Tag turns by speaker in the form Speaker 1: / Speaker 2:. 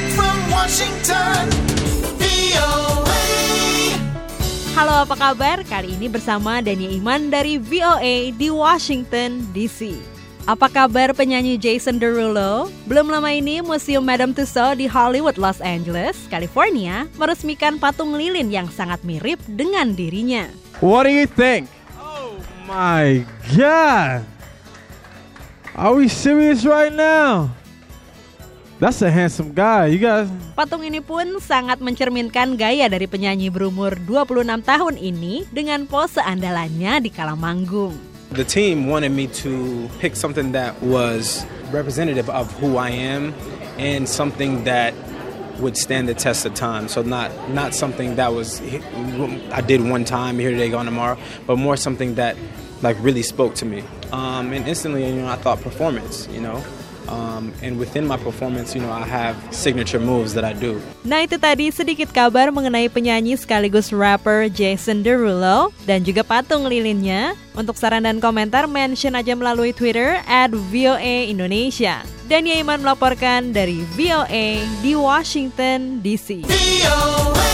Speaker 1: Direct from Washington, VOA.
Speaker 2: Halo apa kabar? Kali ini bersama Dania Iman dari VOA di Washington DC. Apa kabar penyanyi Jason Derulo? Belum lama ini Museum Madame Tussauds di Hollywood, Los Angeles, California meresmikan patung lilin yang sangat mirip dengan dirinya.
Speaker 3: What do you think? Oh my god! Are we serious right now? That's a handsome guy. You guys.
Speaker 2: Patung ini pun sangat mencerminkan gaya dari penyanyi berumur 26 tahun ini dengan pose andalannya di kala manggung.
Speaker 4: The team wanted me to pick something that was representative of who I am and something that would stand the test of time. So not not something that was I did one time here today, gone tomorrow, but more something that like really spoke to me. Um, and instantly, you know, I thought performance. You know, um, and within my performance, you know, I have signature moves that I do.
Speaker 2: Nah itu tadi sedikit kabar mengenai penyanyi sekaligus rapper Jason Derulo dan juga patung lilinnya. Untuk saran dan komentar mention aja melalui Twitter at VOA Indonesia. Dan Iman melaporkan dari VOA di Washington DC.
Speaker 1: VOA.